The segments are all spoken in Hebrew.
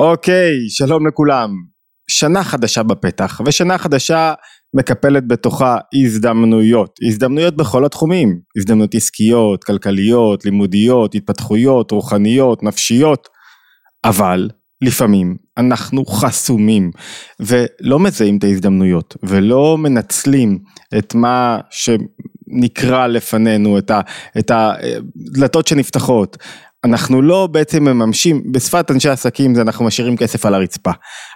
אוקיי, שלום לכולם. שנה חדשה בפתח, ושנה חדשה מקפלת בתוכה הזדמנויות, הזדמנויות בכל התחומים, הזדמנויות עסקיות, כלכליות, לימודיות, התפתחויות, רוחניות, נפשיות, אבל לפעמים אנחנו חסומים ולא מזהים את ההזדמנויות ולא מנצלים את מה שנקרא לפנינו, את הדלתות שנפתחות. אנחנו לא בעצם מממשים, בשפת אנשי עסקים זה אנחנו משאירים כסף על הרצפה,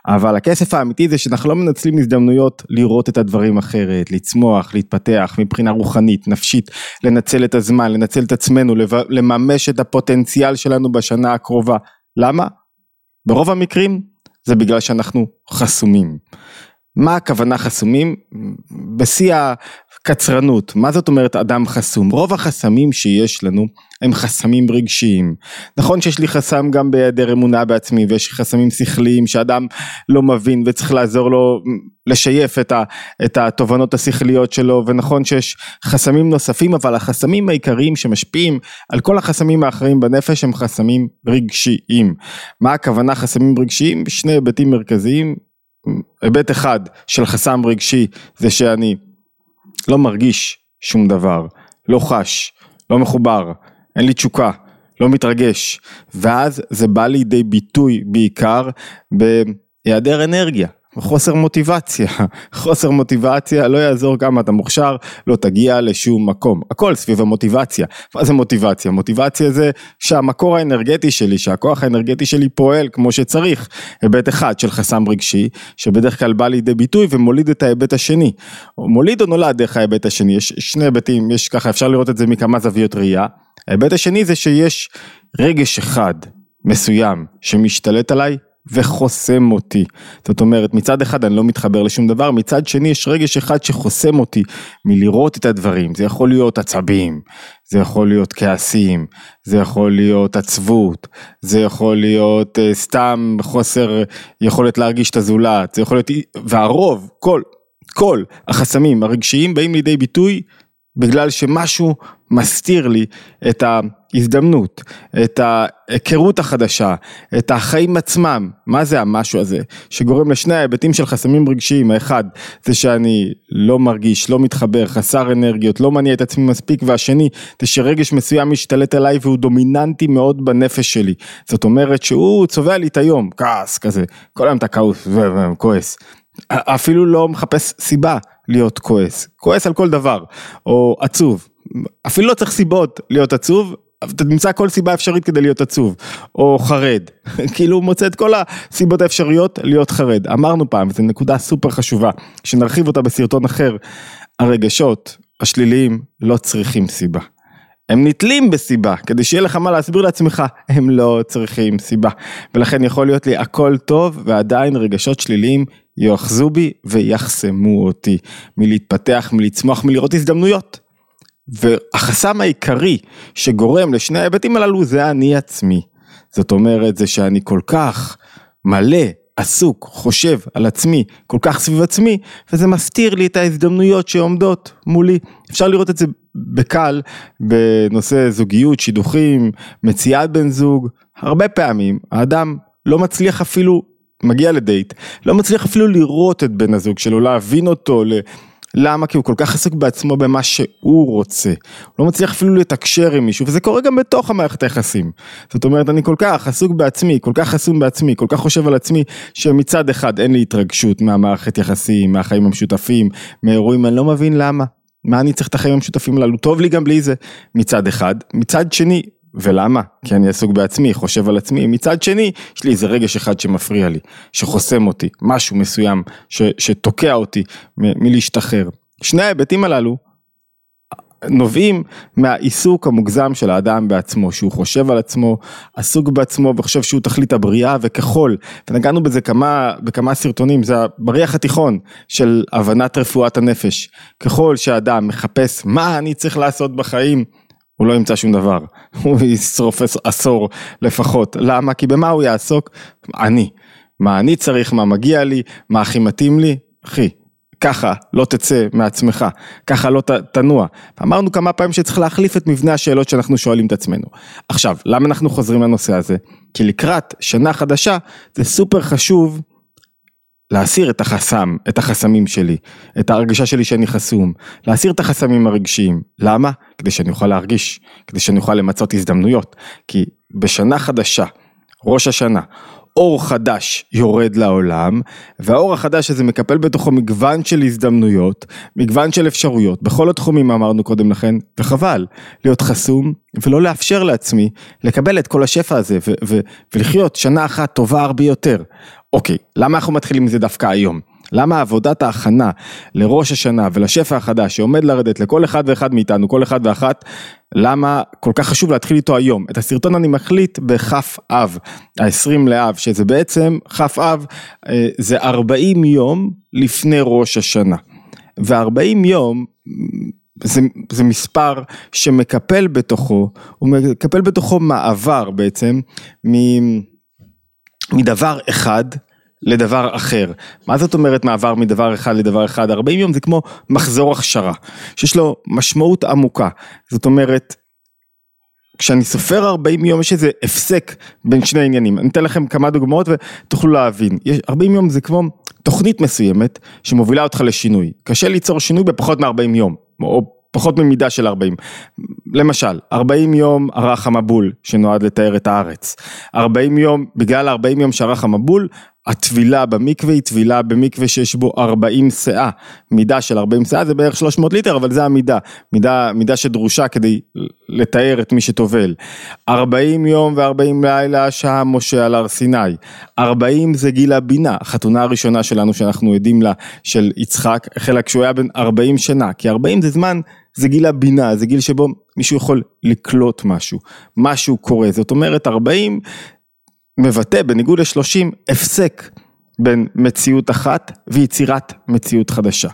אבל הכסף האמיתי זה שאנחנו לא מנצלים הזדמנויות לראות את הדברים אחרת, לצמוח, להתפתח מבחינה רוחנית, נפשית, לנצל את הזמן, לנצל את עצמנו, לממש את הפוטנציאל שלנו בשנה הקרובה. למה? ברוב המקרים זה בגלל שאנחנו חסומים. מה הכוונה חסומים? בשיא הקצרנות, מה זאת אומרת אדם חסום? רוב החסמים שיש לנו הם חסמים רגשיים. נכון שיש לי חסם גם בהיעדר אמונה בעצמי ויש חסמים שכליים שאדם לא מבין וצריך לעזור לו לשייף את, ה, את התובנות השכליות שלו ונכון שיש חסמים נוספים אבל החסמים העיקריים שמשפיעים על כל החסמים האחרים בנפש הם חסמים רגשיים. מה הכוונה חסמים רגשיים? שני היבטים מרכזיים היבט אחד של חסם רגשי זה שאני לא מרגיש שום דבר, לא חש, לא מחובר, אין לי תשוקה, לא מתרגש, ואז זה בא לידי ביטוי בעיקר בהיעדר אנרגיה, חוסר מוטיבציה, חוסר מוטיבציה, לא יעזור כמה אתה מוכשר, לא תגיע לשום מקום, הכל סביב המוטיבציה, מה זה מוטיבציה? מוטיבציה זה שהמקור האנרגטי שלי, שהכוח האנרגטי שלי פועל כמו שצריך, היבט אחד של חסם רגשי, שבדרך כלל בא לידי ביטוי ומוליד את ההיבט השני, מוליד או נולד דרך ההיבט השני, יש שני היבטים, יש ככה, אפשר לראות את זה מכמה זוויות ראייה, ההיבט השני זה שיש רגש אחד מסוים שמשתלט עליי וחוסם אותי. זאת אומרת, מצד אחד אני לא מתחבר לשום דבר, מצד שני יש רגש אחד שחוסם אותי מלראות את הדברים. זה יכול להיות עצבים, זה יכול להיות כעסים, זה יכול להיות עצבות, זה יכול להיות uh, סתם חוסר יכולת להרגיש את הזולת, זה יכול להיות, והרוב, כל, כל החסמים הרגשיים באים לידי ביטוי בגלל שמשהו מסתיר לי את ההזדמנות, את ההיכרות החדשה, את החיים עצמם, מה זה המשהו הזה, שגורם לשני ההיבטים של חסמים רגשיים, האחד זה שאני לא מרגיש, לא מתחבר, חסר אנרגיות, לא מניע את עצמי מספיק, והשני זה שרגש מסוים משתלט עליי והוא דומיננטי מאוד בנפש שלי, זאת אומרת שהוא צובע לי את היום, כעס כזה, כל היום אתה כעוס וכועס, אפילו לא מחפש סיבה להיות כועס, כועס על כל דבר, או עצוב, אפילו לא צריך סיבות להיות עצוב, אתה תמצא כל סיבה אפשרית כדי להיות עצוב, או חרד, כאילו הוא מוצא את כל הסיבות האפשריות להיות חרד. אמרנו פעם, זו נקודה סופר חשובה, שנרחיב אותה בסרטון אחר, הרגשות השליליים לא צריכים סיבה. הם נתלים בסיבה, כדי שיהיה לך מה להסביר לעצמך, הם לא צריכים סיבה. ולכן יכול להיות לי הכל טוב, ועדיין רגשות שליליים יאחזו בי ויחסמו אותי מלהתפתח, מלצמוח, מלראות הזדמנויות. והחסם העיקרי שגורם לשני ההיבטים הללו זה אני עצמי. זאת אומרת זה שאני כל כך מלא, עסוק, חושב על עצמי, כל כך סביב עצמי, וזה מסתיר לי את ההזדמנויות שעומדות מולי. אפשר לראות את זה בקל בנושא זוגיות, שידוכים, מציאת בן זוג. הרבה פעמים האדם לא מצליח אפילו, מגיע לדייט, לא מצליח אפילו לראות את בן הזוג שלו, להבין אותו, למה? כי הוא כל כך עסוק בעצמו במה שהוא רוצה. הוא לא מצליח אפילו לתקשר עם מישהו, וזה קורה גם בתוך המערכת היחסים. זאת אומרת, אני כל כך עסוק בעצמי, כל כך חסום בעצמי, כל כך חושב על עצמי, שמצד אחד אין לי התרגשות מהמערכת יחסים, מהחיים המשותפים, מאירועים, אני לא מבין למה. מה אני צריך את החיים המשותפים הללו? טוב לי גם בלי זה, מצד אחד. מצד שני, ולמה? כי אני עסוק בעצמי, חושב על עצמי. מצד שני, יש לי איזה רגש אחד שמפריע לי, שחוסם אותי, משהו מסוים ש, שתוקע אותי מ, מלהשתחרר. שני ההיבטים הללו נובעים מהעיסוק המוגזם של האדם בעצמו, שהוא חושב על עצמו, עסוק בעצמו וחושב שהוא תכלית הבריאה וככל, ונגענו בזה כמה, בכמה סרטונים, זה הבריח התיכון של הבנת רפואת הנפש. ככל שאדם מחפש מה אני צריך לעשות בחיים, הוא לא ימצא שום דבר, הוא ישרוף עשור לפחות, למה? כי במה הוא יעסוק? אני, מה אני צריך, מה מגיע לי, מה הכי מתאים לי, אחי, ככה לא תצא מעצמך, ככה לא ת, תנוע. אמרנו כמה פעמים שצריך להחליף את מבנה השאלות שאנחנו שואלים את עצמנו. עכשיו, למה אנחנו חוזרים לנושא הזה? כי לקראת שנה חדשה זה סופר חשוב להסיר את החסם, את החסמים שלי, את ההרגשה שלי שאני חסום, להסיר את החסמים הרגשיים. למה? כדי שאני אוכל להרגיש, כדי שאני אוכל למצות הזדמנויות. כי בשנה חדשה, ראש השנה, אור חדש יורד לעולם, והאור החדש הזה מקפל בתוכו מגוון של הזדמנויות, מגוון של אפשרויות, בכל התחומים אמרנו קודם לכן, וחבל להיות חסום ולא לאפשר לעצמי לקבל את כל השפע הזה ולחיות שנה אחת טובה הרבה יותר. אוקיי, למה אנחנו מתחילים עם זה דווקא היום? למה עבודת ההכנה לראש השנה ולשפע החדש שעומד לרדת לכל אחד ואחד מאיתנו, כל אחד ואחת, למה כל כך חשוב להתחיל איתו היום? את הסרטון אני מחליט בכף אב, ה-20 לאב, שזה בעצם, כף אב אה, זה 40 יום לפני ראש השנה. ו-40 יום זה, זה מספר שמקפל בתוכו, הוא מקפל בתוכו מעבר בעצם מדבר אחד לדבר אחר. מה זאת אומרת מעבר מדבר אחד לדבר אחד? 40 יום זה כמו מחזור הכשרה, שיש לו משמעות עמוקה. זאת אומרת, כשאני סופר 40 יום יש איזה הפסק בין שני עניינים. אני אתן לכם כמה דוגמאות ותוכלו להבין. 40 יום זה כמו תוכנית מסוימת שמובילה אותך לשינוי. קשה ליצור שינוי בפחות מ-40 יום, או פחות ממידה של 40. למשל, 40 יום ערך המבול שנועד לתאר את הארץ. 40 יום, בגלל 40 יום שערך המבול, הטבילה במקווה היא טבילה במקווה שיש בו 40 שאה, מידה של 40 שאה זה בערך 300 ליטר אבל זה המידה, מידה, מידה שדרושה כדי לתאר את מי שטובל. 40 יום ו-40 לילה שהה משה על הר סיני, 40 זה גיל הבינה, החתונה הראשונה שלנו שאנחנו עדים לה של יצחק החלה כשהוא היה בן 40 שנה, כי 40 זה זמן זה גיל הבינה, זה גיל שבו מישהו יכול לקלוט משהו, משהו קורה, זאת אומרת 40 מבטא בניגוד לשלושים הפסק בין מציאות אחת ויצירת מציאות חדשה.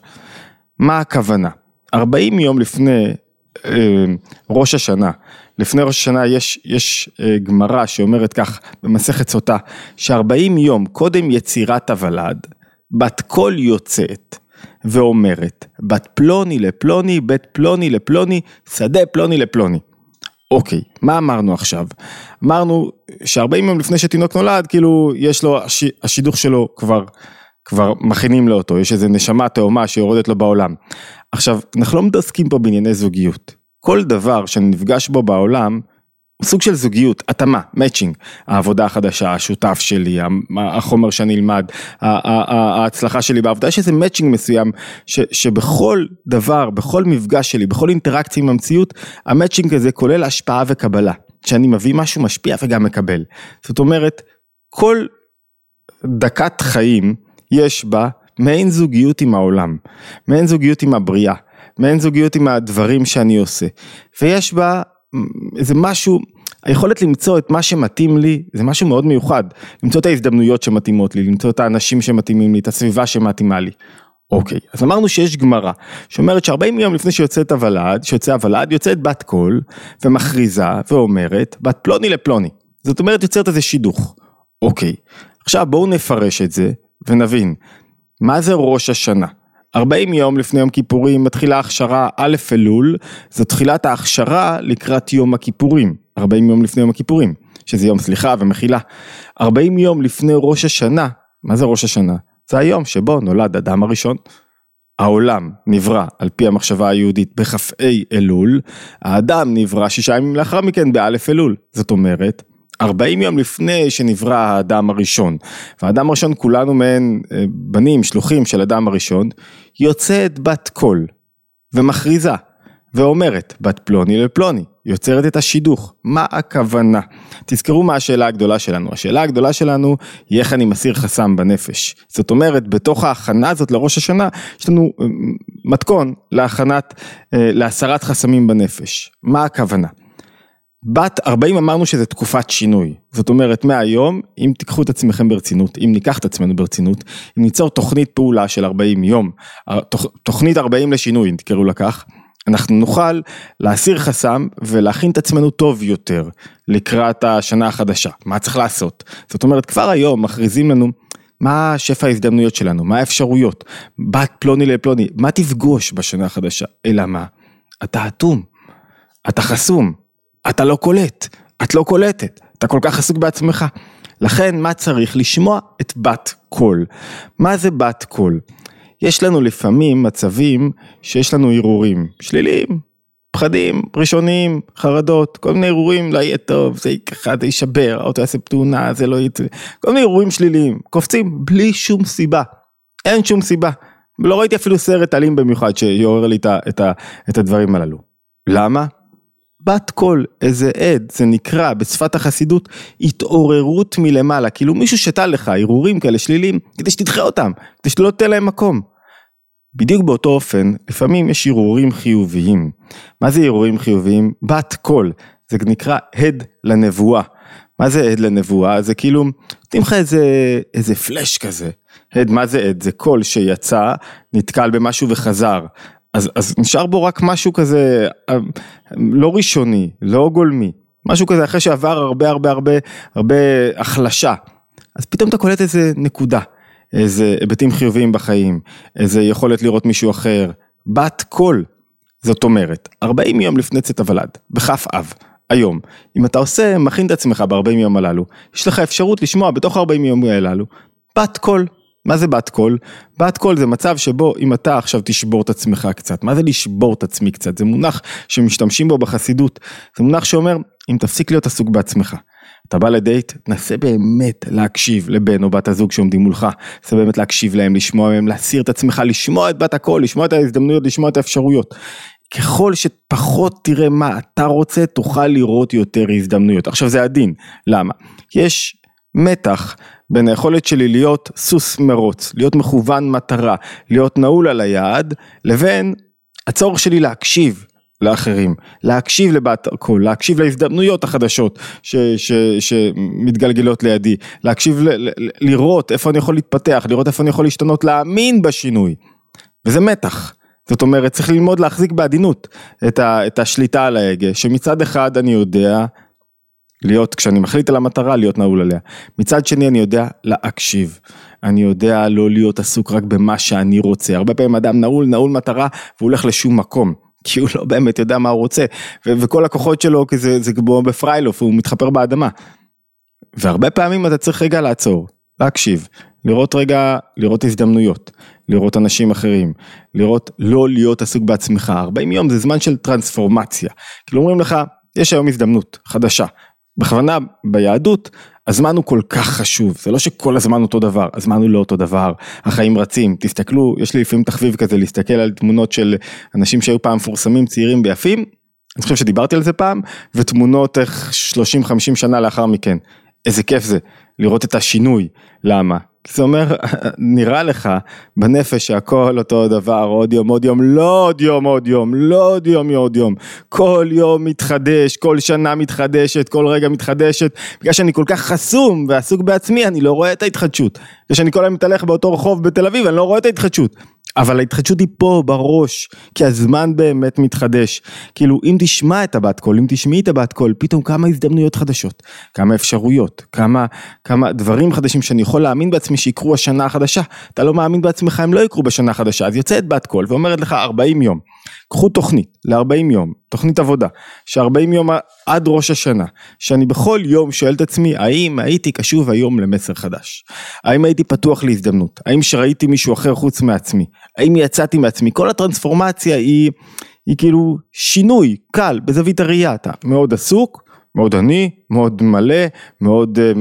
מה הכוונה? 40 יום לפני אה, ראש השנה, לפני ראש השנה יש, יש אה, גמרא שאומרת כך במסכת סוטה, ש-40 יום קודם יצירת הוולד, בת קול יוצאת ואומרת, בת פלוני לפלוני, בית פלוני לפלוני, שדה פלוני לפלוני. אוקיי, מה אמרנו עכשיו? אמרנו ש-40 יום לפני שתינוק נולד, כאילו יש לו, הש... השידוך שלו כבר, כבר מכינים לו אותו, יש איזה נשמה תאומה שיורדת לו בעולם. עכשיו, אנחנו לא מתעסקים פה בענייני זוגיות. כל דבר שאני נפגש בו בעולם, סוג של זוגיות, התאמה, מאצ'ינג, העבודה החדשה, השותף שלי, החומר שאני אלמד, ההצלחה שלי בעבודה, יש איזה מאצ'ינג מסוים ש, שבכל דבר, בכל מפגש שלי, בכל אינטראקציה עם המציאות, המאצ'ינג הזה כולל השפעה וקבלה, שאני מביא משהו משפיע וגם מקבל. זאת אומרת, כל דקת חיים יש בה מעין זוגיות עם העולם, מעין זוגיות עם הבריאה, מעין זוגיות עם הדברים שאני עושה, ויש בה איזה משהו, היכולת למצוא את מה שמתאים לי, זה משהו מאוד מיוחד. למצוא את ההזדמנויות שמתאימות לי, למצוא את האנשים שמתאימים לי, את הסביבה שמתאימה לי. אוקיי, אז אמרנו שיש גמרא, שאומרת ש-40 יום לפני שיוצאת הוולד, שיוצא הוולד, יוצאת בת קול, ומכריזה, ואומרת, בת פלוני לפלוני. זאת אומרת, יוצרת איזה שידוך. אוקיי, עכשיו בואו נפרש את זה, ונבין, מה זה ראש השנה? 40 יום לפני יום כיפורים מתחילה הכשרה א' אלול, זו תחילת ההכשרה לקראת יום הכיפורים, 40 יום לפני יום הכיפורים, שזה יום סליחה ומחילה. 40 יום לפני ראש השנה, מה זה ראש השנה? זה היום שבו נולד אדם הראשון. העולם נברא על פי המחשבה היהודית בכ"ה אלול, האדם נברא שישה ימים לאחר מכן באלף אלול. זאת אומרת, 40 יום לפני שנברא האדם הראשון, והאדם הראשון כולנו מעין אה, בנים, שלוחים של אדם הראשון, יוצאת בת קול ומכריזה ואומרת בת פלוני לפלוני, יוצרת את השידוך, מה הכוונה? תזכרו מה השאלה הגדולה שלנו, השאלה הגדולה שלנו היא איך אני מסיר חסם בנפש, זאת אומרת בתוך ההכנה הזאת לראש השנה יש לנו אה, מתכון להכנת, אה, להסרת חסמים בנפש, מה הכוונה? בת 40 אמרנו שזה תקופת שינוי, זאת אומרת מהיום אם תיקחו את עצמכם ברצינות, אם ניקח את עצמנו ברצינות, אם ניצור תוכנית פעולה של 40 יום, תוכנית 40 לשינוי אם תקראו לכך, אנחנו נוכל להסיר חסם ולהכין את עצמנו טוב יותר לקראת השנה החדשה, מה צריך לעשות? זאת אומרת כבר היום מכריזים לנו מה שפע ההזדמנויות שלנו, מה האפשרויות, בת פלוני לפלוני, מה תפגוש בשנה החדשה, אלא מה? אתה אטום, אתה חסום, אתה לא קולט, את לא קולטת, אתה כל כך עסוק בעצמך. לכן מה צריך? לשמוע את בת קול. מה זה בת קול? יש לנו לפעמים מצבים שיש לנו הרהורים שליליים, פחדים ראשוניים, חרדות, כל מיני הרהורים, לא יהיה טוב, זה ככה, זה יישבר, האוטו יעשה תאונה, זה לא יצא, כל מיני הרהורים שליליים, קופצים בלי שום סיבה, אין שום סיבה. לא ראיתי אפילו סרט אלים במיוחד שיעורר לי את, את, את הדברים הללו. למה? בת קול, איזה עד, זה נקרא בשפת החסידות התעוררות מלמעלה, כאילו מישהו שתה לך הרהורים כאלה שליליים, כדי שתדחה אותם, כדי שלא תתן להם מקום. בדיוק באותו אופן, לפעמים יש הרהורים חיוביים. מה זה הרהורים חיוביים? בת קול, זה נקרא הד לנבואה. מה זה הד לנבואה? זה כאילו, נותנים לך איזה, איזה פלאש כזה. הד, מה זה הד? זה קול שיצא, נתקל במשהו וחזר. אז, אז נשאר בו רק משהו כזה אה, לא ראשוני, לא גולמי, משהו כזה אחרי שעבר הרבה הרבה הרבה הרבה החלשה. אז פתאום אתה קולט איזה נקודה, איזה היבטים חיוביים בחיים, איזה יכולת לראות מישהו אחר, בת קול. זאת אומרת, 40 יום לפני צאת הוולד, בכ"ף אב, היום, אם אתה עושה, מכין את עצמך ב-40 יום הללו, יש לך אפשרות לשמוע בתוך 40 יום הללו, בת קול. מה זה בת קול? בת קול זה מצב שבו אם אתה עכשיו תשבור את עצמך קצת, מה זה לשבור את עצמי קצת? זה מונח שמשתמשים בו בחסידות, זה מונח שאומר אם תפסיק להיות עסוק בעצמך. אתה בא לדייט, תנסה באמת להקשיב לבן או בת הזוג שעומדים מולך, תנסה באמת להקשיב להם, לשמוע מהם, להסיר את עצמך, לשמוע את בת הקול, לשמוע את ההזדמנויות, לשמוע את האפשרויות. ככל שפחות תראה מה אתה רוצה, תוכל לראות יותר הזדמנויות. עכשיו זה הדין, למה? יש מתח בין היכולת שלי להיות סוס מרוץ, להיות מכוון מטרה, להיות נעול על היעד, לבין הצורך שלי להקשיב לאחרים, להקשיב לבת הקול, להקשיב להזדמנויות החדשות ש, ש, שמתגלגלות לידי, להקשיב, ל, ל, לראות איפה אני יכול להתפתח, לראות איפה אני יכול להשתנות, להאמין בשינוי. וזה מתח. זאת אומרת, צריך ללמוד להחזיק בעדינות את, ה, את השליטה על ההגה, שמצד אחד אני יודע להיות, כשאני מחליט על המטרה, להיות נעול עליה. מצד שני, אני יודע להקשיב. אני יודע לא להיות עסוק רק במה שאני רוצה. הרבה פעמים אדם נעול, נעול מטרה, והוא הולך לשום מקום. כי הוא לא באמת יודע מה הוא רוצה, ו- וכל הכוחות שלו כזה, זה כמו בפריילוף, הוא מתחפר באדמה. והרבה פעמים אתה צריך רגע לעצור, להקשיב, לראות רגע, לראות הזדמנויות, לראות אנשים אחרים, לראות לא להיות עסוק בעצמך, 40 יום זה זמן של טרנספורמציה, כאילו אומרים לך, יש היום הזדמנות חדשה, בכוונה ביהדות הזמן הוא כל כך חשוב, זה לא שכל הזמן אותו דבר, הזמן הוא לא אותו דבר, החיים רצים, תסתכלו, יש לי לפעמים תחביב כזה להסתכל על תמונות של אנשים שהיו פעם מפורסמים צעירים ויפים, אני חושב שדיברתי על זה פעם, ותמונות איך 30-50 שנה לאחר מכן, איזה כיף זה, לראות את השינוי, למה? זה אומר, נראה לך בנפש שהכל אותו דבר, עוד יום, עוד יום, לא עוד יום, עוד יום, לא עוד יום, עוד יום. כל יום מתחדש, כל שנה מתחדשת, כל רגע מתחדשת. בגלל שאני כל כך חסום ועסוק בעצמי, אני לא רואה את ההתחדשות. בגלל שאני כל היום מתהלך באותו רחוב בתל אביב, אני לא רואה את ההתחדשות. אבל ההתחדשות היא פה בראש, כי הזמן באמת מתחדש. כאילו אם תשמע את הבת קול, אם תשמעי את הבת קול, פתאום כמה הזדמנויות חדשות, כמה אפשרויות, כמה, כמה דברים חדשים שאני יכול להאמין בעצמי שיקרו השנה החדשה. אתה לא מאמין בעצמך, הם לא יקרו בשנה החדשה, אז יוצאת בת קול ואומרת לך 40 יום. קחו תוכנית ל-40 יום, תוכנית עבודה, ש-40 יום עד ראש השנה, שאני בכל יום שואל את עצמי, האם הייתי קשוב היום למסר חדש? האם הייתי פתוח להזדמנות? האם שראיתי מישהו אחר חוץ מעצמי? האם יצאתי מעצמי? כל הטרנספורמציה היא, היא כאילו שינוי קל בזווית הראייה, אתה מאוד עסוק, מאוד עני, מאוד מלא, מאוד uh,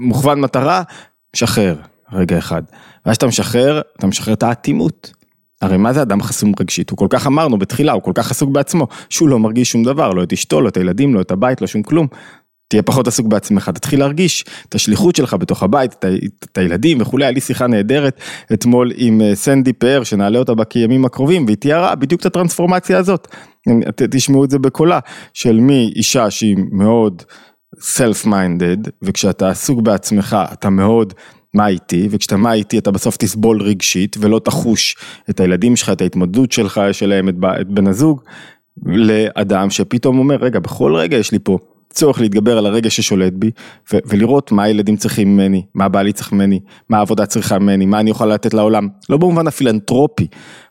מוכוון מטרה, משחרר רגע אחד. ואז שאתה משחרר, אתה משחרר את האטימות. הרי מה זה אדם חסום רגשית? הוא כל כך אמרנו בתחילה, הוא כל כך עסוק בעצמו, שהוא לא מרגיש שום דבר, לא את אשתו, לא את הילדים, לא את הבית, לא שום כלום. תהיה פחות עסוק בעצמך, תתחיל להרגיש את השליחות שלך בתוך הבית, את, את הילדים וכולי, היה לי שיחה נהדרת אתמול עם אה, סנדי פאר, שנעלה אותה בימים הקרובים, והיא תיארה בדיוק את הטרנספורמציה הזאת. תשמעו את זה בקולה, של מי אישה שהיא מאוד self-minded, וכשאתה עסוק בעצמך אתה מאוד מה איתי, וכשאתה מה איתי אתה בסוף תסבול רגשית ולא תחוש את הילדים שלך, את ההתמודדות שלך, שלהם, את, את בן הזוג, לאדם שפתאום אומר, רגע, בכל רגע יש לי פה צורך להתגבר על הרגע ששולט בי ו- ולראות מה הילדים צריכים ממני, מה בעלי צריך ממני, מה העבודה צריכה ממני, מה אני יכול לתת לעולם, לא במובן הפילנטרופי,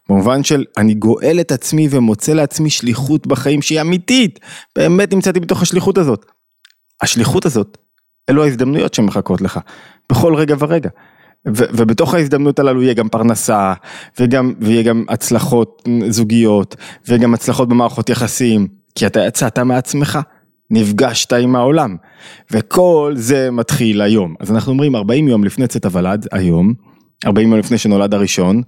במובן של אני גואל את עצמי ומוצא לעצמי שליחות בחיים שהיא אמיתית, באמת נמצאתי בתוך השליחות הזאת. השליחות הזאת, אלו ההזדמנויות שמחכות לך, בכל רגע ורגע. ו- ובתוך ההזדמנות הללו יהיה גם פרנסה, וגם, ויהיה גם הצלחות זוגיות, וגם הצלחות במערכות יחסים, כי אתה יצאת מעצמך, נפגשת עם העולם, וכל זה מתחיל היום. אז אנחנו אומרים 40 יום לפני צאת הוולד, היום, 40 יום לפני שנולד הראשון,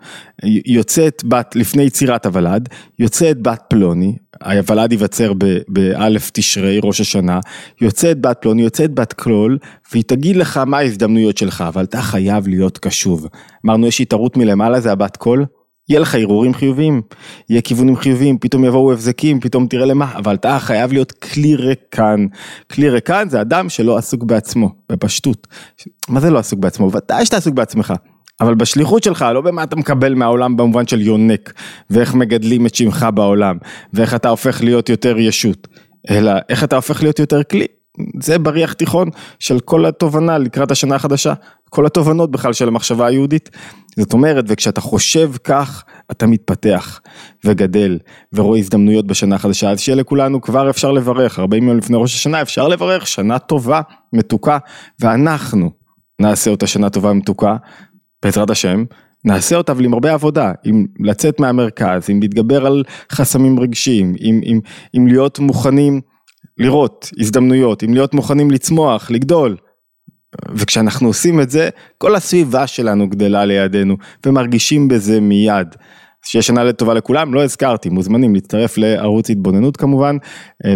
יוצאת בת, לפני יצירת הוולד, יוצאת בת פלוני, הוולד ייווצר באלף תשרי, ראש השנה, יוצאת בת פלוני, יוצאת בת כלול, והיא תגיד לך מה ההזדמנויות שלך, אבל אתה חייב להיות קשוב. אמרנו יש התערות מלמעלה, זה הבת קול, יהיה לך הרהורים חיוביים, יהיה כיוונים חיוביים, פתאום יבואו הבזקים, פתאום תראה למה, אבל אתה חייב להיות כלי ריקן. כלי ריקן זה אדם שלא עסוק בעצמו, בפשטות. מה זה לא עסוק בעצמו? ודאי שאתה עסוק בעצמך. אבל בשליחות שלך, לא במה אתה מקבל מהעולם במובן של יונק, ואיך מגדלים את שמך בעולם, ואיך אתה הופך להיות יותר ישות, אלא איך אתה הופך להיות יותר כלי. זה בריח תיכון של כל התובנה לקראת השנה החדשה, כל התובנות בכלל של המחשבה היהודית. זאת אומרת, וכשאתה חושב כך, אתה מתפתח וגדל ורואה הזדמנויות בשנה החדשה, אז שיהיה לכולנו כבר אפשר לברך, 40 יום לפני ראש השנה אפשר לברך, שנה טובה, מתוקה, ואנחנו נעשה אותה שנה טובה ומתוקה, בעזרת השם, נעשה אותה אבל עם הרבה עבודה, עם לצאת מהמרכז, עם להתגבר על חסמים רגשיים, עם, עם, עם להיות מוכנים לראות הזדמנויות, עם להיות מוכנים לצמוח, לגדול. וכשאנחנו עושים את זה, כל הסביבה שלנו גדלה לידינו, ומרגישים בזה מיד. שיהיה שנה לטובה לכולם, לא הזכרתי, מוזמנים להצטרף לערוץ התבוננות כמובן,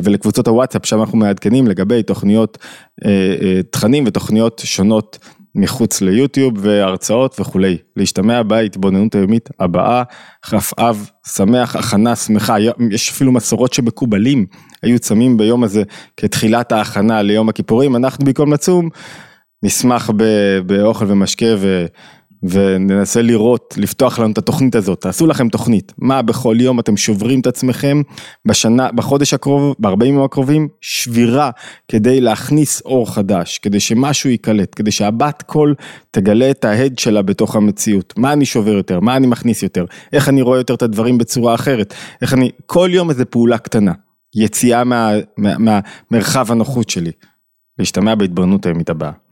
ולקבוצות הוואטסאפ, שם אנחנו מעדכנים לגבי תוכניות, אה, אה, תכנים ותוכניות שונות מחוץ ליוטיוב והרצאות וכולי. להשתמע בהתבוננות היומית הבאה, כ"א שמח, הכנה שמחה, יש אפילו מסורות שמקובלים היו צמים ביום הזה כתחילת ההכנה ליום הכיפורים, אנחנו במקום לצום נשמח באוכל ומשקה ו... וננסה לראות, לפתוח לנו את התוכנית הזאת, תעשו לכם תוכנית, מה בכל יום אתם שוברים את עצמכם? בשנה, בחודש הקרוב, ב-40 יום הקרובים, שבירה כדי להכניס אור חדש, כדי שמשהו ייקלט, כדי שהבת קול תגלה את ההד שלה בתוך המציאות, מה אני שובר יותר, מה אני מכניס יותר, איך אני רואה יותר את הדברים בצורה אחרת, איך אני, כל יום איזה פעולה קטנה, יציאה מה, מה, מהמרחב הנוחות שלי, להשתמע בהתבוננות הימית הבאה.